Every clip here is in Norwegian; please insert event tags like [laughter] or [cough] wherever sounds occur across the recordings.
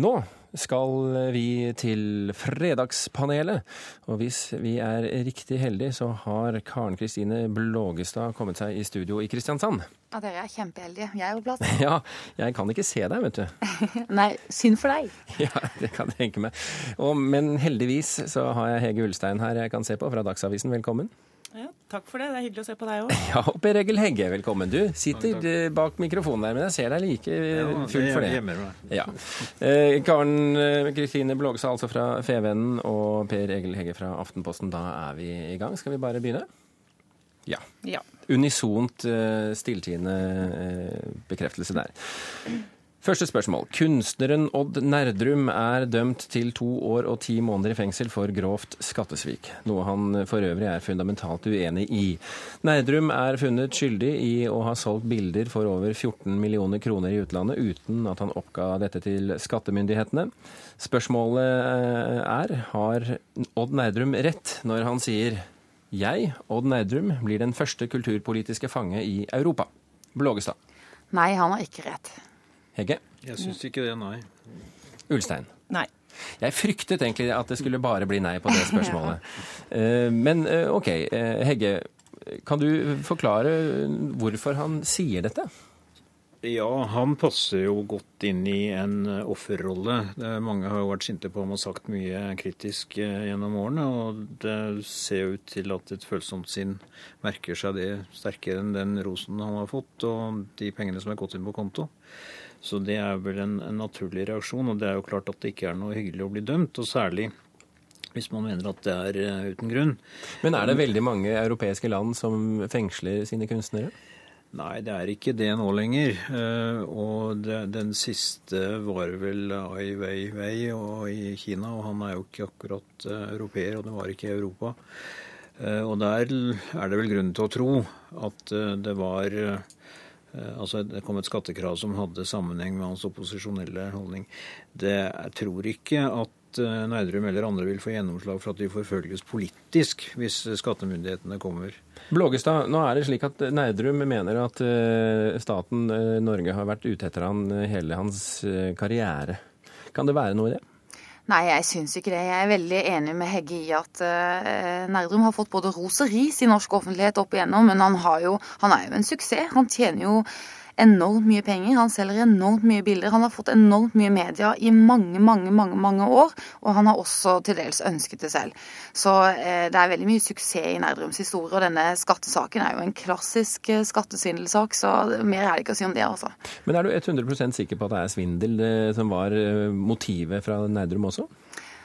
Nå skal vi til Fredagspanelet. Og hvis vi er riktig heldige, så har Karen Kristine Blågestad kommet seg i studio i Kristiansand. Ja, Dere er kjempeheldige. Jeg er på plass. [laughs] Ja, jeg kan ikke se deg, vet du. [laughs] Nei, synd for deg. [laughs] Ja, det kan jeg tenke meg. Og, men heldigvis så har jeg Hege Ulstein her jeg kan se på, fra Dagsavisen. Velkommen. Ja, takk for det. Det er hyggelig å se på deg òg. Ja, og Per Egil Hegge, velkommen. Du sitter takk, takk. bak mikrofonen der, men jeg ser deg like full for det. Ja. Eh, Karen eh, Kristine Blågestad, altså fra Fevennen, og Per Egil Hegge fra Aftenposten. Da er vi i gang. Skal vi bare begynne? Ja. ja. Unisont eh, stilltiende bekreftelse der. Første spørsmål. Kunstneren Odd Nerdrum er dømt til to år og ti måneder i fengsel for grovt skattesvik, noe han for øvrig er fundamentalt uenig i. Nerdrum er funnet skyldig i å ha solgt bilder for over 14 millioner kroner i utlandet uten at han oppga dette til skattemyndighetene. Spørsmålet eh, er har Odd Nerdrum rett når han sier jeg, Odd Nerdrum, blir den første kulturpolitiske fange i Europa. Blågestad. Nei, han har ikke rett. Hegge? Jeg syns ikke det, nei. Ulstein? Nei. Jeg fryktet egentlig at det skulle bare bli nei på det spørsmålet. [laughs] Eh, men eh, OK, eh, Hegge. Kan du forklare hvorfor han sier dette? Ja, han passer jo godt inn i en offerrolle. Mange har jo vært sinte på ham og sagt mye kritisk gjennom årene. Og det ser jo ut til at et følsomt sinn merker seg det sterkere enn den rosen han har fått, og de pengene som er gått inn på konto. Så det er vel en, en, naturlig reaksjon. Og det er jo klart at det ikke er noe hyggelig å bli dømt, og særlig hvis man mener at det er uh, uten grunn. Men er det veldig mange europeiske land som fengsler sine kunstnere? Nei, det er ikke det nå lenger. Uh, og det, den siste var vel Ai Weiwei i Kina, og han er jo ikke akkurat uh, europeer, og det var ikke i Europa. og der er det vel grunn til å tro at det var altså Det kom et skattekrav som hadde sammenheng med hans opposisjonelle holdning. Det, jeg tror ikke at Neidrum Nerdrum eller andre vil få gjennomslag for at de forfølges politisk hvis skattemyndighetene kommer. Blågestad, nå er det slik at Nerdrum mener at eh, staten Norge har vært ute etter han hele hans karriere. Kan det være noe i det? Nei, jeg syns ikke det. Jeg er veldig enig med Hegge i at uh, Nerdrum har fått både ros og ris i norsk offentlighet opp igjennom, men han, jo, han er jo en suksess. Han tjener jo enormt mye penger. Han selger enormt mye bilder. Han har fått enormt mye media i mange, mange, mange mange år. Og han har også til dels ønsket det selv. Så eh, det er veldig mye suksess i Nerdrums historie. Og denne skattesaken er jo en klassisk eh, skattesvindelsak, så mer er det ikke å si om det, altså. Men er du 100% sikker på at det er svindel som var eh, motivet fra Nerdrum også?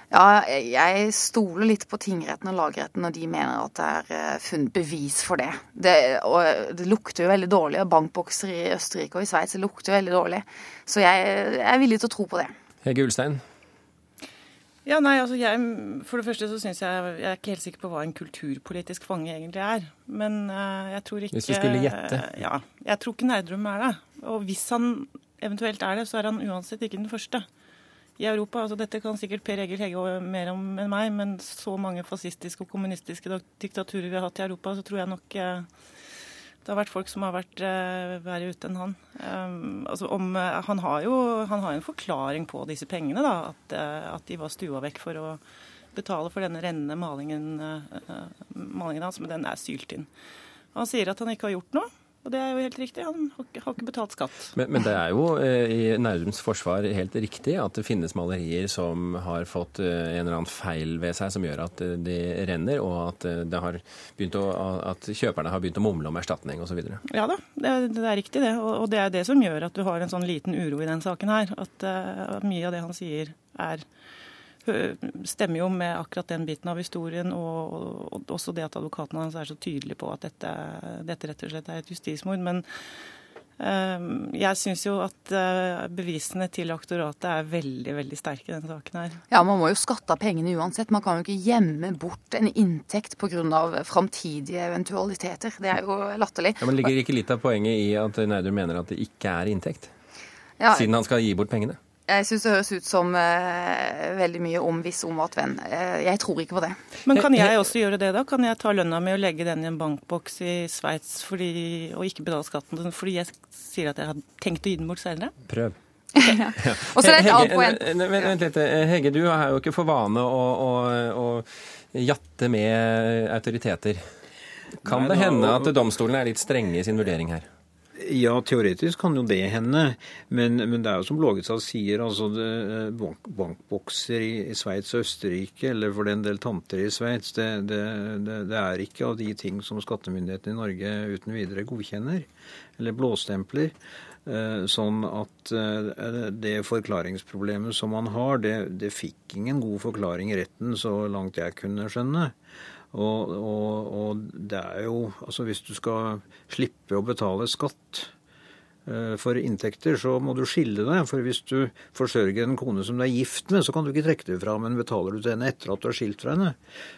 Ja, jeg stoler litt på tingretten og lagretten når de mener at det er eh, funnet bevis for det. det. Og det lukter jo veldig dårlig. Og bankbokser i Østerrike og i Sveits lukter jo veldig dårlig. Så jeg er villig til å tro på det. Hege Ulstein? Ja, nei, altså jeg, For det første så syns jeg Jeg er ikke helt sikker på hva en kulturpolitisk fange egentlig er. Men uh, jeg tror ikke Hvis du skulle gjette? Uh, ja. Jeg tror ikke Nerdrum er det. Og hvis han eventuelt er det, så er han uansett ikke den første i Europa. Altså, dette kan sikkert Per Egil Hegge mer om enn meg, men så mange fascistiske og kommunistiske diktaturer vi har hatt i Europa, så tror jeg nok eh, det har vært folk som har vært eh, verre ute enn han. Um, altså om, uh, han har jo han har en forklaring på disse pengene, da. At, uh, at, de var stua vekk for å betale for denne rennende malingen, malingen hans, men den er sylt inn. Han sier at han ikke har gjort noe. Og det er jo helt riktig, han har ikke betalt skatt. Men, men det er jo eh, i Nærums forsvar helt riktig at det finnes malerier som har fått eh, en eller annen feil ved seg som gjør at eh, de renner, og at, det har å, at kjøperne har begynt å mumle om erstatning osv. Ja da, det, det, er riktig det. Og, og, det er det som gjør at du har en sånn liten uro i den saken her. At mye av det han sier er stemmer jo med akkurat den biten av historien, og, og også det at advokaten hans er så tydelig på at dette, dette rett og slett er et justismord. Men øh, jeg syns jo at øh, bevisene til aktoratet er veldig veldig sterke i denne saken her. Ja, man må jo skatte av pengene uansett. Man kan jo ikke gjemme bort en inntekt pga. framtidige eventualiteter. Det er jo latterlig. Ja, men Ligger ikke litt av poenget i at Nerdum mener at det ikke er inntekt? Ja, Siden han skal gi bort pengene? Jeg syns det høres ut som uh, veldig mye om hvis om at venn. Uh, jeg tror ikke på det. Men kan jeg også gjøre det, da? Kan jeg ta lønna mi og legge den i en bankboks i Sveits og ikke betale skatten fordi jeg sier at jeg har tenkt å gi den bort senere? Prøv. [laughs] Og så er det et annet poeng. Hegge, vent, litt. Hege, du har jo ikke for vane å, å, å jatte med autoriteter. Kan Nei, det hende at domstolen er litt strenge i sin vurdering her? Ja, teoretisk kan jo det hende. Men, men det er jo som Lågestad sier, altså det, bank, bankbokser i, i Sveits og Østerrike, eller for den del tanter i Sveits, det, det, det, det er ikke av de ting som skattemyndighetene i Norge uten videre godkjenner, eller blåstempler. Eh, Sånn at eh, det forklaringsproblemet som man har, det, det fikk ingen god forklaring i retten, så langt jeg kunne skjønne. Og, og, og det er jo Altså hvis du skal slippe å betale skatt for inntekter, så må du skille deg. For hvis du forsørger en kone som du er gift med, så kan du ikke trekke det fra. Men betaler du til henne etter at du er skilt fra henne,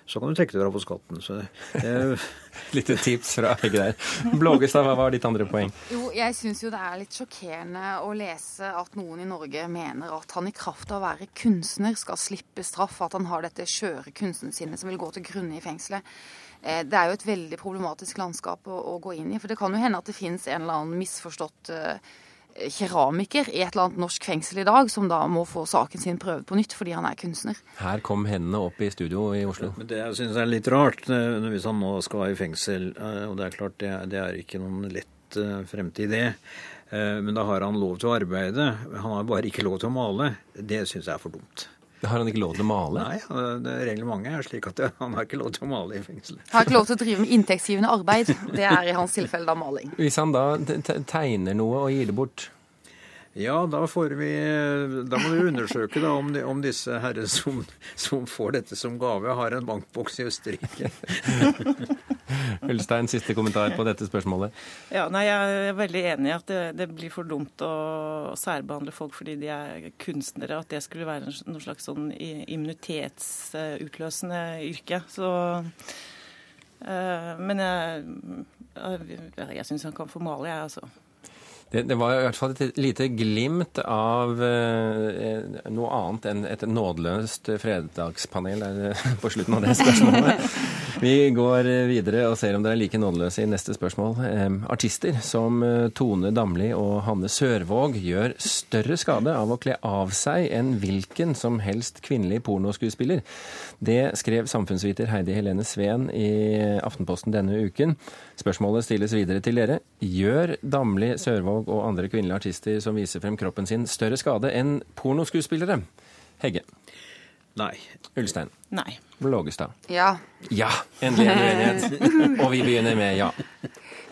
så kan du trekke det fra på skatten. Så eh, [laughs] Lite tips fra Hegge der. Blågestad, hva var ditt andre poeng? Jo, jeg syns jo det er litt sjokkerende å lese at noen i Norge mener at han i kraft av å være kunstner skal slippe straff, at han har dette skjøre kunstnersinnet som vil gå til grunne i fengselet. Eh, Det er jo et veldig problematisk landskap å, å gå inn i. For det kan jo hende at det finnes en eller annen misforstått eh, keramiker i et eller annet norsk fengsel i dag, som da må få saken sin prøvd på nytt fordi han er kunstner. Her kom hendene opp i studio i Oslo. Men det jeg syns er litt rart, eh, hvis han nå skal i fengsel, eh, og det er klart det, er- det er ikke noen lett fremtid det, men da har han lov til å arbeide. Han har bare ikke lov til å male. Det syns jeg er for dumt. Har han ikke lov til å male? Nei, det reglementet er slik at [laughs] han har ikke lov til å male i fengsel. Har ikke lov til å drive med inntektsgivende arbeid. Det er i hans tilfelle da maling. Hvis han da te- te- tegner noe og gir det bort Ja, da får vi Da må vi undersøke da om, de, om disse herre som, som får dette som gave, har en bankboks i Østerrike. [laughs] Ulstein, siste kommentar på dette spørsmålet. Ja, nei, Jeg er veldig enig i at det, det blir for dumt å særbehandle folk fordi de er kunstnere. At det skulle være en- noe slags sånn immunitetsutløsende yrke. Så eh, Men jeg, jeg, jeg syns han kan få male, jeg, altså. Det, det var i hvert fall et lite glimt av eh, noe annet enn et nådeløst fredagspanel på slutten av det spørsmålet. [laughs] Vi går videre og ser om dere er like nådeløse i neste spørsmål. Eh, artister som eh, Tone Damli og Hanne Sørvåg gjør større skade av å kle av seg enn hvilken som helst kvinnelig pornoskuespiller. Det skrev samfunnsviter Heidi Helene Sveen i Aftenposten denne uken. Spørsmålet stilles videre til dere. Gjør Damli, Sørvåg og andre kvinnelige artister som viser frem kroppen sin, større skade enn pornoskuespillere? Hegge. Nei. Ulstein. Nei. Blågestad. Ja. Ja! Endelig en uenighet. [laughs] Og vi begynner med ja.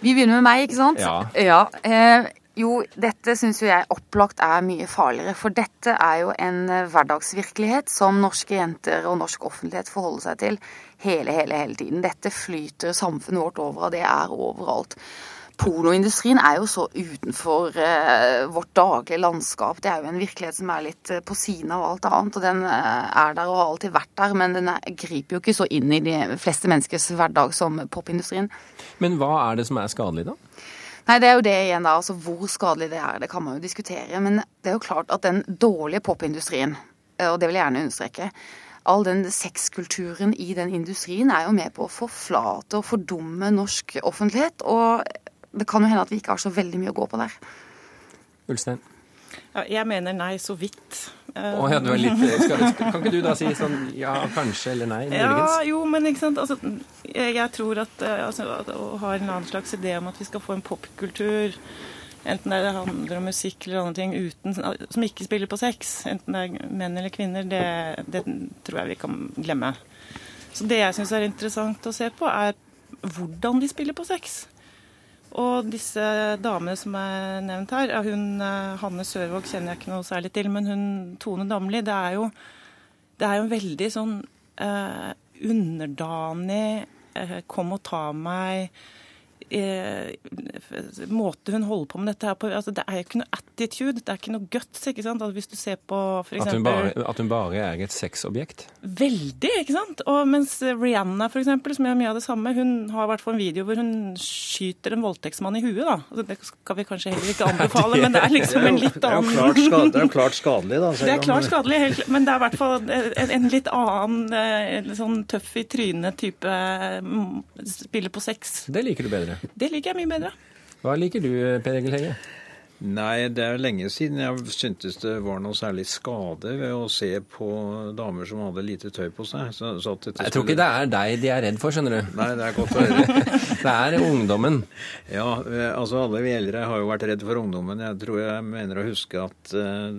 Vi begynner med meg, ikke sant? Ja. Eh, jo, dette syns jo jeg opplagt er mye farligere. For dette er jo en eh, hverdagsvirkelighet som norske jenter og norsk offentlighet forholder seg til hele, hele, hele tiden. Dette flyter samfunnet vårt over, og det er overalt. Pornoindustrien er jo så utenfor eh, vårt daglige landskap. Det er jo en virkelighet som er litt eh, på siden av alt annet. Og den eh, er der og har alltid vært der, men den er, griper jo ikke så inn i de fleste menneskers hverdag som popindustrien. Men hva er det som er skadelig, da? Nei, det er jo det igjen, da. Altså hvor skadelig det er, det kan man jo diskutere. Men det er jo klart at den dårlige popindustrien, og det vil jeg gjerne understreke All den sexkulturen i den industrien er jo med på å forflate og fordumme norsk offentlighet. Og det kan jo hende at vi ikke har så veldig mye å gå på der. Ulstein? Ja, jeg mener nei så vidt. Å ja, du er litt [laughs] skal, Kan ikke du da si sånn ja, kanskje eller nei? Ja, jo, men ikke sant. Altså, jeg, jeg tror at, eh, altså, at å ha en annen slags idé om at vi skal få en popkultur, enten det handler om musikk eller andre ting, uten, som ikke spiller på sex, enten det er menn eller kvinner, det, det tror jeg vi kan glemme. Så det jeg syns er interessant å se på, er hvordan de spiller på sex. Og disse damene som er nevnt her, hun eh, Hanne Sørvåg kjenner jeg ikke noe særlig til, men hun Tone Damli, det er jo, det er jo en veldig sånn eh, underdanig, eh, kom og ta meg eh, måte hun holder på med dette her på altså Det er jo ikke noe attitude, det er ikke noe guts. ikke sant? Altså hvis du ser på for At hun, bare, at hun bare er et sexobjekt? Veldig, ikke sant? Og mens Rihanna, for eksempel, som gjør mye av det samme, hun har i hvert fall en video hvor hun skyter en voldtektsmann i huet, da. Altså, det skal vi kanskje heller ikke anbefale, [laughs] men det er liksom en litt er annen det er jo klart skadelig, da. det er klart skadelig, helt, men det er i hvert fall en, en litt annen en sånn tøff i trynet-type mm, spiller på sex. Det liker du bedre. Det liker jeg mye bedre. Hva liker du, Per Egil Hegge? Nei, det er lenge siden jeg syntes det var noe særlig skade ved å se på damer som hadde lite tøy på seg. Så, så jeg tror ikke det er deg de er redd for, skjønner du. Nei, det er godt å høre. [laughs] det er ungdommen. Ja, eh, altså alle vi eldre har jo vært redd for ungdommen. Jeg tror jeg mener å huske at uh,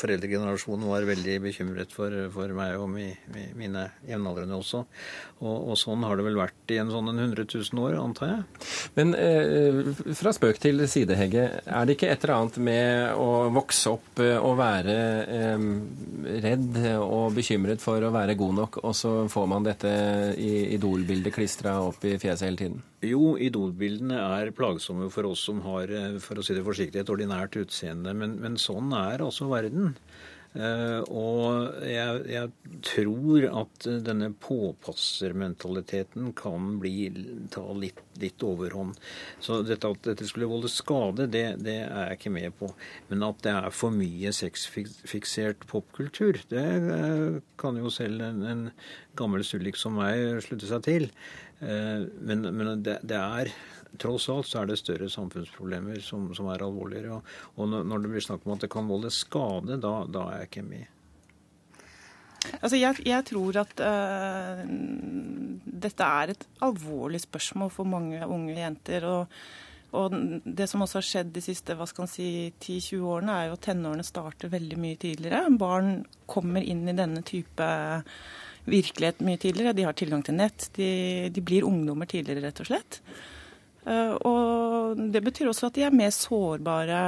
foreldregenerasjonen var veldig bekymret for, for meg og mi, mi, mine jevnaldrende også. Og, og, sånn har det vel vært i en sånn 100 000 år, antar jeg. Men uh, fra spøk til side, Hegge. Er det ikke et eller annet med å vokse opp eh, og være eh, redd og bekymret for å være god nok, og så får man dette idolbildet klistra opp i fjeset hele tiden? Jo, idolbildene er plagsomme for oss som har eh, for å si det forsiktig, et ordinært utseende. Men, men sånn er altså verden. Uh, og jeg, jeg, tror at denne påpassermentaliteten kan bli, ta litt, litt, overhånd. Så dette, at dette skulle volde skade, det, det, er jeg ikke med på. Men at det er for mye sexfiksert popkultur, det uh, kan jo selv en, en gammel sullik som meg slutte seg til. Uh, men, men det, det er tross alt så er det større samfunnsproblemer som, som er alvorligere. Og, og, når det blir snakk om at det kan volde skade, da, da er jeg ikke med. Altså jeg, jeg, tror at uh, dette er et alvorlig spørsmål for mange unge jenter. Og, og, det som også har skjedd de siste hva skal si, 10-20 årene, er jo at tenårene starter veldig mye tidligere. Barn kommer inn i denne type virkelighet mye tidligere. De har tilgang til nett. De, de blir ungdommer tidligere, rett og slett. Eh, og det betyr også at de er mer sårbare,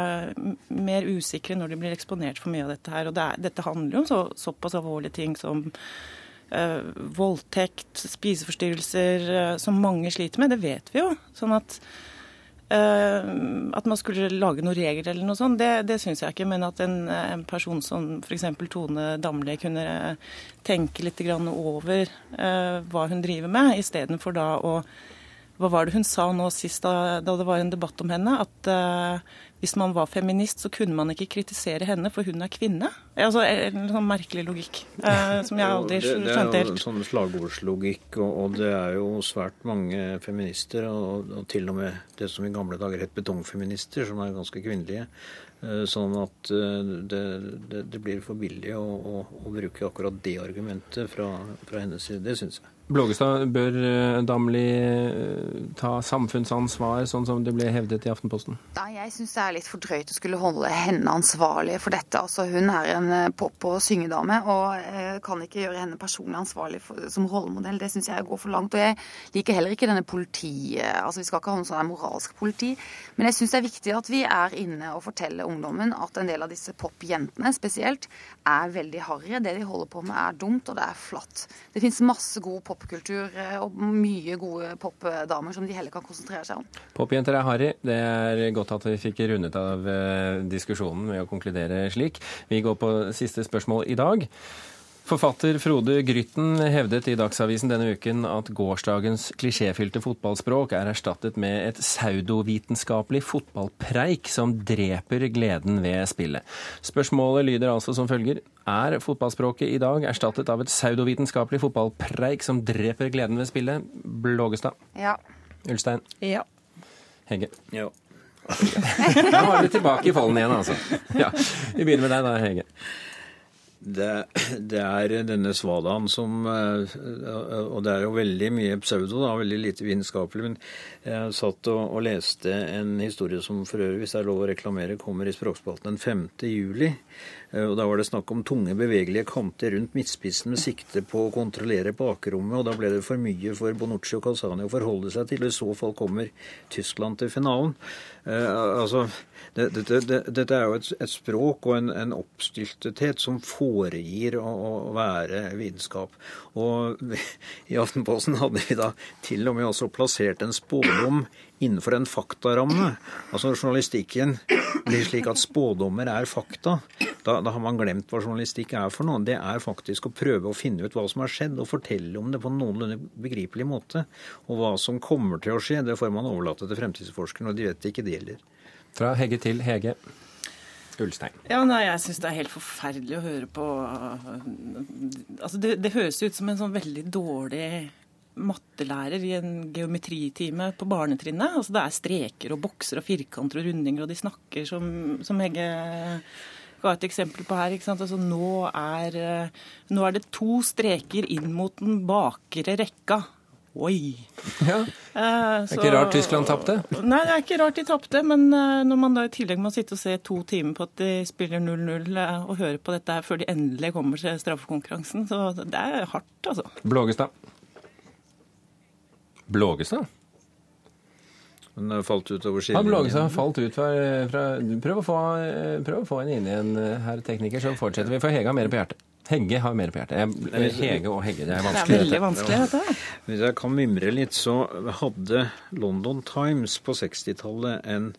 mer usikre når de blir eksponert for mye av dette her. Og det er, dette handler jo om så, såpass alvorlige ting som uh, voldtekt, spiseforstyrrelser, uh, som mange sliter med. Det vet vi jo. Sånn at uh, at man skulle lage noen regler eller noe sånt, det, det syns jeg ikke. Men at en, en person som f.eks. Tone Damli kunne tenke litt over hva hun driver med, istedenfor da å hva var det hun sa nå sist da, da det var en debatt om henne? At uh, hvis man var feminist, så kunne man ikke kritisere henne, for hun er kvinne? Altså, En sånn merkelig logikk uh, som jeg aldri skjønte helt. Det er jo sånn slagordslogikk, og, og, det er jo svært mange feminister, og, og, til og med det som i gamle dager het betongfeminister, som er ganske kvinnelige. Uh, sånn at det, det, det, blir for billig å, å, å, bruke akkurat det argumentet fra, fra hennes side. Det syns jeg. Blågestad, bør eh, Damli eh, ta samfunnsansvar, sånn som det ble hevdet i Aftenposten? Nei, jeg syns det er litt for drøyt å skulle holde henne ansvarlig for dette. Altså, hun er en eh, pop- og syngedame, og kan ikke gjøre henne personlig ansvarlig for, som rollemodell. Det syns jeg går for langt. Og jeg liker heller ikke denne politiet. Altså, vi skal ikke ha noe sånn moralsk politi. Men jeg syns det er viktig at vi er inne og forteller ungdommen at en del av disse popjentene spesielt er veldig harry. Det de holder på med er dumt, og det er flatt. Det fins masse god pop popkultur eh, og mye gode popdamer som de heller kan konsentrere seg om. Popjenter er harry. Det er godt at vi fikk rundet av eh, diskusjonen med å konkludere slik. Vi går på siste spørsmål i dag. Forfatter Frode Grytten hevdet i Dagsavisen denne uken at gårsdagens klisjéfylte fotballspråk er erstattet med et pseudovitenskapelig fotballpreik som dreper gleden ved spillet. Spørsmålet lyder altså som følger. Er fotballspråket i dag erstattet av et pseudovitenskapelig fotballpreik som dreper gleden ved spillet? Blågestad? Ja. Ulstein? Ja. Hegge? Ja. [laughs] Da var vi tilbake i folden igjen, altså. Ja. Vi begynner med deg da, Hege. Det, det, er denne svadaen som eh, Og det er jo veldig mye pseudo, da, veldig lite vitenskapelig. Men jeg satt og, og, leste en historie som for øvrig, hvis det er lov å reklamere, kommer i Språkspalten den 5. juli. Eh, og Da var det snakk om tunge, bevegelige kanter rundt midtspissen med sikte på å kontrollere bakrommet. og Da ble det for mye for Bonucci og Calzani å forholde seg til. I så fall kommer Tyskland til finalen. Eh, altså, dette, det, det, er jo et, et, språk og en, en oppstyltethet som foregir å, å, være vitenskap. Og i Aftenposten hadde vi da til og med også plassert en spådom innenfor en faktaramme. Altså journalistikken blir slik at spådommer er fakta. Da, da, har man glemt hva journalistikk er for noe. Det er faktisk å prøve å finne ut hva som har skjedd, og fortelle om det på en noenlunde begripelig måte. Og hva som kommer til å skje, det får man overlate til fremtidsforskerne, og de vet ikke det heller. Fra Hegge til Hege. Ulstein. Ja, nei, Jeg syns det er helt forferdelig å høre på Altså, det, det høres ut som en sånn veldig dårlig mattelærer i en geometritime på barnetrinnet. Altså det er streker og bokser og firkanter og rundinger, og de snakker som, som Hegge ga et eksempel på her. ikke sant? Altså nå er, eh, nå er det to streker inn mot den bakre rekka. Oi! Ja. Eh, Det er ikke rart Tyskland tapte. Nei, det er ikke rart de tapte. Men eh, når man da i tillegg må sitte og se to timer på at de spiller 0-0 eh, og høre på dette her før de endelig kommer til straffekonkurransen, så det er hardt, altså. Blågestad. Blågestad? Hun det falt utover Han skillelinjen. Blågestad falt ut fra, fra prøv, å få, prøv å få en inn igjen, herr tekniker, så fortsetter vi. For Hege har mer på hjertet. Hegge har mer på hjertet. Hege og Hegge, det er vanskelig. Det er veldig vanskelig, dette. Hvis jeg kan mimre litt, så hadde London Times på 60-tallet en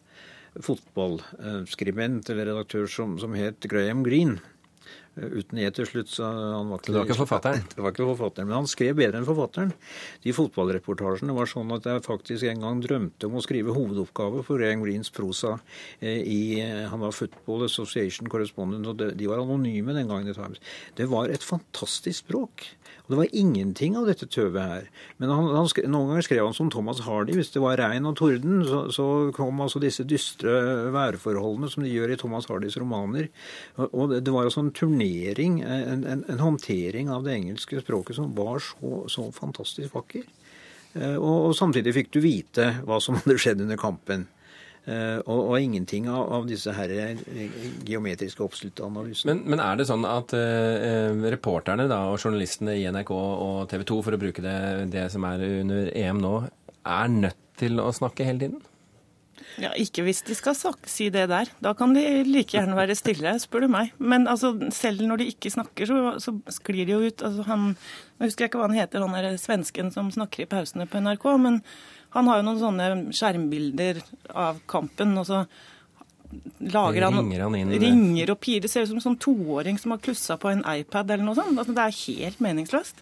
fotballskribent eller redaktør som, som het Graham Greene. Eh, Uten E til slutt, så han var ikke, Det var ikke forfatteren? [laughs] Det var ikke forfatteren, Men han skrev bedre enn forfatteren. De fotballreportasjene var sånn at jeg faktisk en gang drømte om å skrive hovedoppgave for Graham Greens prosa. eh, i, Han var Football Association Correspondent, og de, var anonyme den gangen i Times. Det var et fantastisk språk. Og det var ingenting av dette tøvet her. Men han, han skrev, noen ganger skrev han som Thomas Hardy. Hvis det var regn og torden, så, så kom altså disse dystre værforholdene som de gjør i Thomas Hardys romaner. Og, det, det var altså en turnering, en, en, en håndtering av det engelske språket som var så, så fantastisk vakker. Eh, Og, og samtidig fikk du vite hva som [laughs] hadde skjedd under kampen. Eh, Og, og ingenting av, av disse her eh, geometriske oppsluttanalysene. Men, men er det sånn at eh, reporterne da, og journalistene i NRK og TV 2, for å bruke det, det som er under EM nå, er nødt til å snakke hele tiden? Ja, Ikke hvis de skal si det der. Da kan de like gjerne være stille, spør du meg. Men altså, selv når de ikke snakker, så, så sklir de jo ut. Altså, han, jeg husker ikke hva han heter, han der svensken som snakker i pausene på NRK. Men han har jo noen sånne skjermbilder av kampen, og så lager han Ringer han inn- ringer og pirer. Ser ut som en sånn toåring som har klussa på en iPad eller noe sånt. Altså, det er helt meningsløst.